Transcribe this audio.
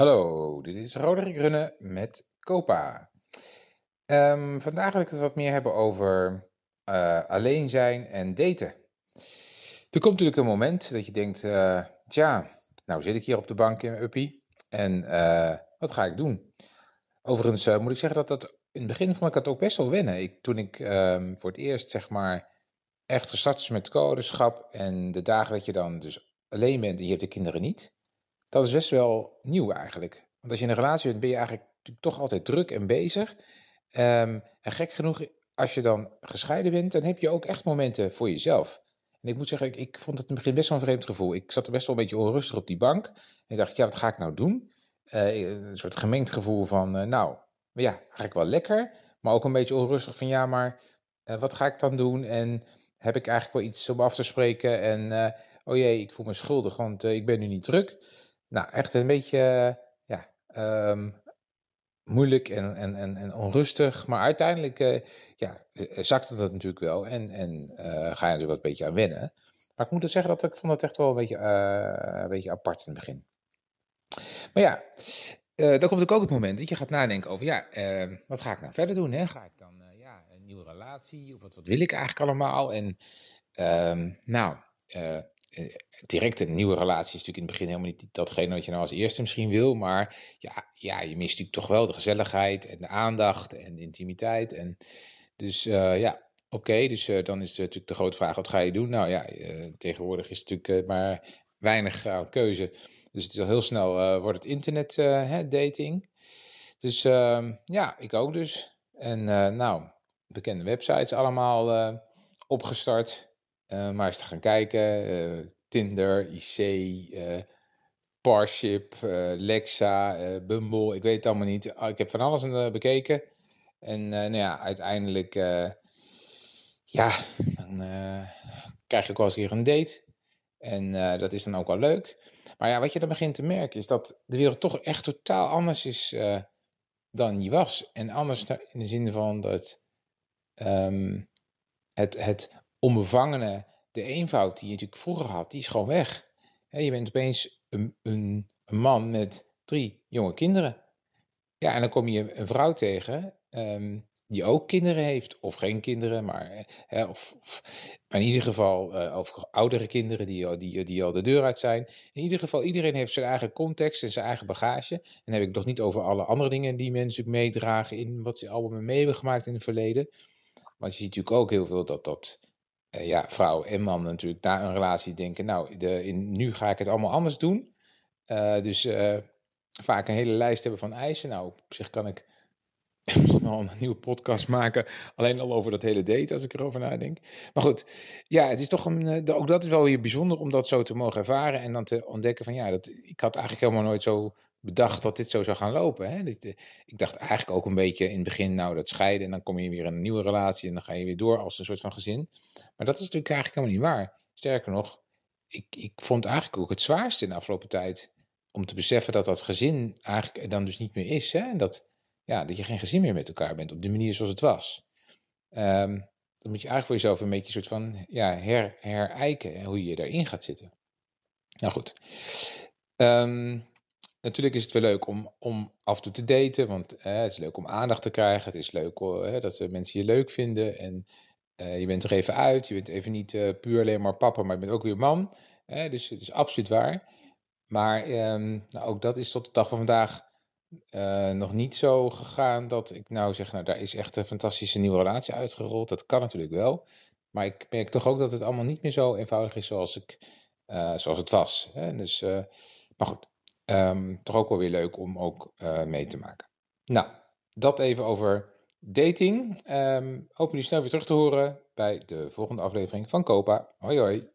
Hallo, dit is Roderick Runne met Copa. Ehm, vandaag wil ik het wat meer hebben over uh, alleen zijn en daten. Er komt natuurlijk een moment dat je denkt, uh, tja, nou zit ik hier op de bank in mijn en uh, wat ga ik doen? Overigens moet ik zeggen dat dat in het begin vond ik dat ook best wel wennen. Ik, toen ik um, voor het eerst zeg maar echt gestart is met codeschap en de dagen dat je dan dus alleen bent en je hebt de kinderen niet dat is best wel nieuw eigenlijk. Want als je in een relatie bent, ben je eigenlijk toch altijd druk en bezig. Um, en gek genoeg, als je dan gescheiden bent, dan heb je ook echt momenten voor jezelf. En ik moet zeggen, ik, ik vond het in het begin best wel een vreemd gevoel. Ik zat best wel een beetje onrustig op die bank. En ik dacht, ja, wat ga ik nou doen? Uh, een soort gemengd gevoel van, uh, nou, ja, eigenlijk wel lekker. Maar ook een beetje onrustig van, ja, maar wat ga ik dan doen? En heb ik eigenlijk wel iets om af te spreken? En, oh jee, ik voel me schuldig, want ik ben nu niet druk. Nou, echt een beetje ja, um, moeilijk en, en, en, en, onrustig. Maar uiteindelijk uh, ja, zakte dat natuurlijk wel. En, en uh, ga je natuurlijk wat een beetje aan wennen. Maar ik moet zeggen dat ik vond het echt wel een beetje, een beetje apart in het begin. Maar ja, dan komt ook het moment dat je gaat nadenken over, ja, ehm, wat ga ik nou verder doen? Hè? Ga ik dan ja, een nieuwe relatie? Of wat, wat wil ik eigenlijk allemaal? En um, nou, eh, direct een nieuwe relatie is natuurlijk in het begin helemaal niet datgene wat je nou als eerste misschien wil. Maar ja, ja je mist natuurlijk toch wel de gezelligheid en de aandacht en de intimiteit. En dus uh, ja, oké. dus uh, dan is natuurlijk de grote vraag, wat ga je doen? Nou ja, tegenwoordig is natuurlijk maar weinig keuze. Dus het is al heel snel, wordt het internet dating. Dus ehm, ja, ik ook dus. En nou, bekende websites allemaal opgestart. Uh, maar eens te gaan kijken. Uh, Tinder, IC, eh, Parship, Lexa, Bumble. Ik weet het allemaal niet. Ah, ik heb van alles bekeken. En nou ja, uiteindelijk... ja, dan krijg ook wel eens hier een date. En dat is dan ook wel leuk. Maar ja, wat je dan begint te merken is dat de wereld toch echt totaal anders is dan die was. En anders in de zin van dat um, het, het onbevangene, de eenvoud die je natuurlijk vroeger had, die is gewoon weg. je bent opeens een, een, een, man met drie jonge kinderen. Ja, en dan kom je een vrouw tegen um, die ook kinderen heeft, of geen kinderen, maar, of, in ieder geval uh, of oudere kinderen die, die, die al de deur uit zijn. In ieder geval, iedereen heeft zijn eigen context en zijn eigen bagage. En dan heb ik nog niet over alle andere dingen die mensen meedragen in wat ze allemaal mee hebben gemaakt in het verleden. Want je ziet natuurlijk ook heel veel dat dat ja, vrouw en man natuurlijk na een relatie denken, nou, de, in, nu ga ik het allemaal anders doen. Uh, dus uh, vaak een hele lijst hebben van eisen. Nou, op zich kan ik wel een nieuwe podcast maken, alleen al over dat hele date, als ik erover nadenk. Maar goed, ja, het is toch een, ook dat is wel weer bijzonder om dat zo te mogen ervaren en dan te ontdekken van, ja, dat, ik had eigenlijk helemaal nooit zo bedacht dat dit zo zou gaan lopen. Hè? Eh, ik dacht eigenlijk ook een beetje in het begin, nou dat scheiden en dan kom je weer in een nieuwe relatie en dan ga je weer door als een soort van gezin. Maar dat is natuurlijk eigenlijk helemaal niet waar. Sterker nog, ik, ik vond eigenlijk ook het zwaarste in de afgelopen tijd om te beseffen dat dat gezin eigenlijk dan dus niet meer is. Hè? En dat, ja, dat je geen gezin meer met elkaar bent op de manier zoals het was. Um, dan moet je eigenlijk voor jezelf een beetje een soort van ja, her, herijken hoe je daarin gaat zitten. Nou goed. Um, Natuurlijk is het wel leuk om, om af en toe te daten, want het is leuk om aandacht te krijgen. Het is leuk uh, dat mensen je leuk vinden en uh, je bent er even uit. Je bent even niet uh, puur alleen maar papa, maar je bent ook weer man. dus het is absoluut waar. Maar ehm, nou, ook dat is tot de dag van vandaag nog niet zo gegaan dat ik nou zeg, nou daar is echt een fantastische nieuwe relatie uitgerold. Dat kan natuurlijk wel. Maar ik merk toch ook dat het allemaal niet meer zo eenvoudig is zoals, ik, zoals het was. Hè? Dus, maar goed, Um, toch ook wel weer leuk om ook mee te maken. Nou, dat even over dating. Um, hoop jullie snel weer terug te horen bij de volgende aflevering van Copa. Hoi hoi.